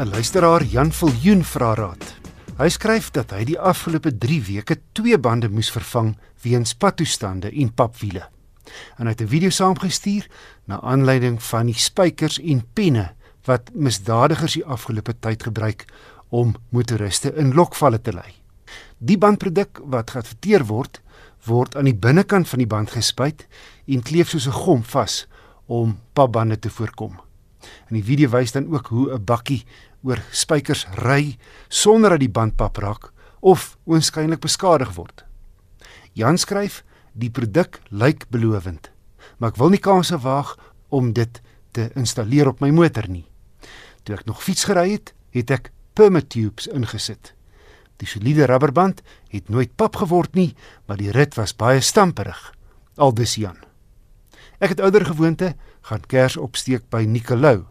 'n Luisteraar Jan Viljoen vra raad. Hy skryf dat hy die afgelope 3 weke twee bande moes vervang weens padtoestande en papwiele. En hy het 'n video saamgestuur na aanleiding van die spykers en penne wat misdadigers die afgelope tyd gebruik om motoriste in lokvalle te lei. Die bandproduk wat geadverteer word, word aan die binnekant van die band gespuit en kleef soos 'n gom vas om papbande te voorkom. In die video wys dan ook hoe 'n bakkie oor spykers ry sonder dat die band pap raak of oënskynlik beskadig word. Jan skryf: "Die produk lyk belovend, maar ek wil nie kanse waag om dit te installeer op my motor nie. Toe ek nog fiets gery het, het ek permatubes ingesit. Die soliede rubberband het nooit pap geword nie, maar die rit was baie stamperig." Aldus Jan. Ek het ouer gewoonte gaan kers opsteek by Nicolou.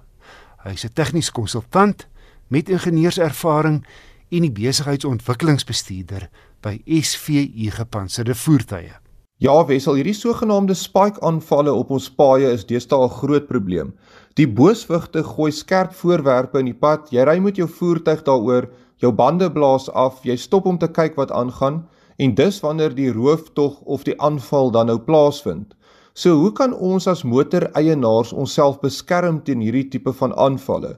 Hy's 'n tegniese konsultant met ingenieurservaring en die besigheidsontwikkelingsbestuurder by SVU gepantserde voertuie. Ja, Wessel, hierdie sogenaamde spike-aanvalle op ons paaie is deesdae 'n groot probleem. Die booswigte gooi skerp voorwerpe in die pad. Jy ry met jou voertuig daaroor, jou bande blaas af, jy stop om te kyk wat aangaan en dis wanneer die rooftog of die aanval dan nou plaasvind. So hoe kan ons as motoreienaars onsself beskerm teen hierdie tipe van aanvalle?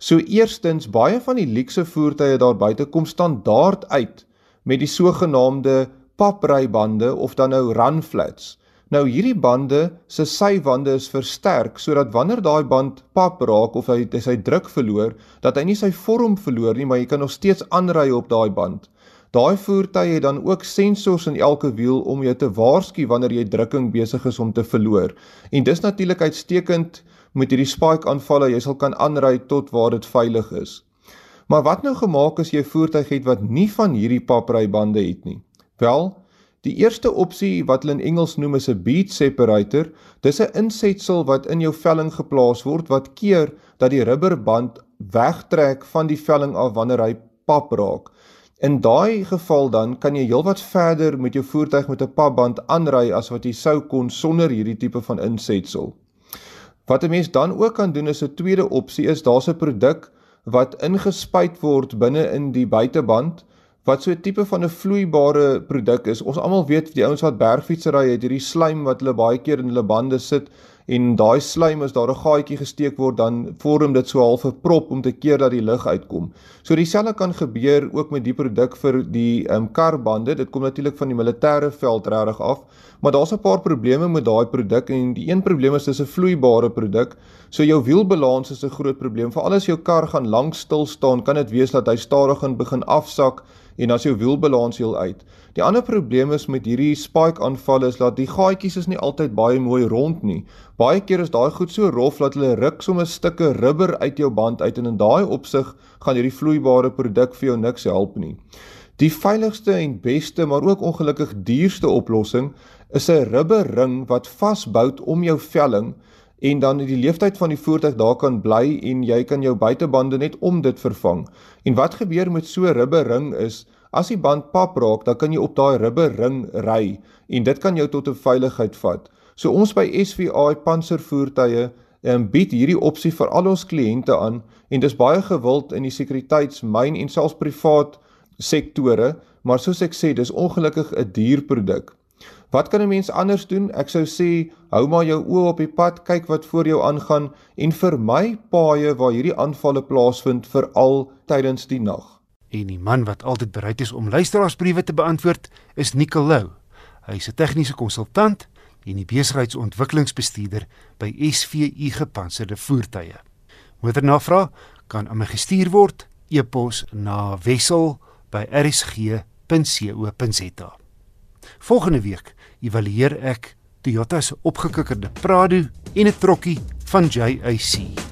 So eerstens baie van die luukse voertuie daar buite kom standaard uit met die sogenaamde paprybande of dan nou run flats. Nou hierdie bande se sywande is versterk sodat wanneer daai band pap raak of hy sy druk verloor, dat hy nie sy vorm verloor nie, maar jy kan nog steeds aanry op daai band. Daai voertuie het dan ook sensors in elke wiel om jou te waarsku wanneer jy drukking besig is om te verloor. En dis natuurlik uitstekend met hierdie spike aanvalle jy sal kan aanry tot waar dit veilig is. Maar wat nou gemaak as jy voertuig het wat nie van hierdie paprybande het nie? Wel, die eerste opsie wat hulle in Engels noem is 'n bead separator. Dis 'n insetsel wat in jou velling geplaas word wat keer dat die rubberband wegtrek van die velling af wanneer hy pap raak. In daai geval dan kan jy heelwat verder met jou voertuig met 'n papband aanry as wat jy sou kon sonder hierdie tipe van insetsel. Wat 'n mens dan ook kan doen is 'n tweede opsie is daar's 'n produk wat ingespuit word binne in die buiteband wat so 'n tipe van 'n vloeibare produk is. Ons almal weet die ouens wat bergfietsry het hierdie slijm wat hulle baie keer in hulle bande sit en daai slijm as daar 'n gaatjie gesteek word dan vorm dit so half 'n prop om te keer dat die lug uitkom. So dieselfde kan gebeur ook met die produk vir die ehm um, karbande. Dit kom natuurlik van die militêre veld regtig af, maar daar's 'n paar probleme met daai produk en die een probleem is dis 'n vloeibare produk. So jou wielbalans is 'n groot probleem. Veral as jou kar gaan lank stil staan, kan dit wees dat hy stadig gaan begin afsak en as jou wielbalans heel uit. Die ander probleem is met hierdie spike aanvalle is dat die gaatjies is nie altyd baie mooi rond nie. Baie keer is daai goed so rof dat hulle ruk sommer stukke rubber uit jou band uit en in daai opsig gaan hierdie vloeibare produk vir jou niks help nie. Die veiligste en beste, maar ook ongelukkig duurste oplossing is 'n rubberring wat vasbou om jou velling en dan die leeftyd van die voertuig daar kan bly en jy kan jou buitebande net om dit vervang. En wat gebeur met so 'n rubberring is as die band pap raak, dan kan jy op daai rubberring ry en dit kan jou tot 'n veiligheid vat. So ons by SVA panservoertuie en bied hierdie opsie vir al ons kliënte aan en dis baie gewild in die sekuriteits, myn en selfs privaat sektore, maar soos ek sê, dis ongelukkig 'n duur produk. Wat kan 'n mens anders doen? Ek sou sê, hou maar jou oë op die pad, kyk wat voor jou aangaan en vermy paaie waar hierdie aanvalle plaasvind veral tydens die nag. En die man wat altyd bereid is om luisteraarsbriewe te beantwoord, is Nicolou. Hy's 'n tegniese konsultant en die besigheidsontwikkelingsbestuurder by SVU Gepantserde Voertuie. Motornavraag kan aan my gestuur word e-pos na wissel@rsg.co.za. Volgende week evalueer ek Toyota se opgekikkerde Prado en 'n trokkie van JAC.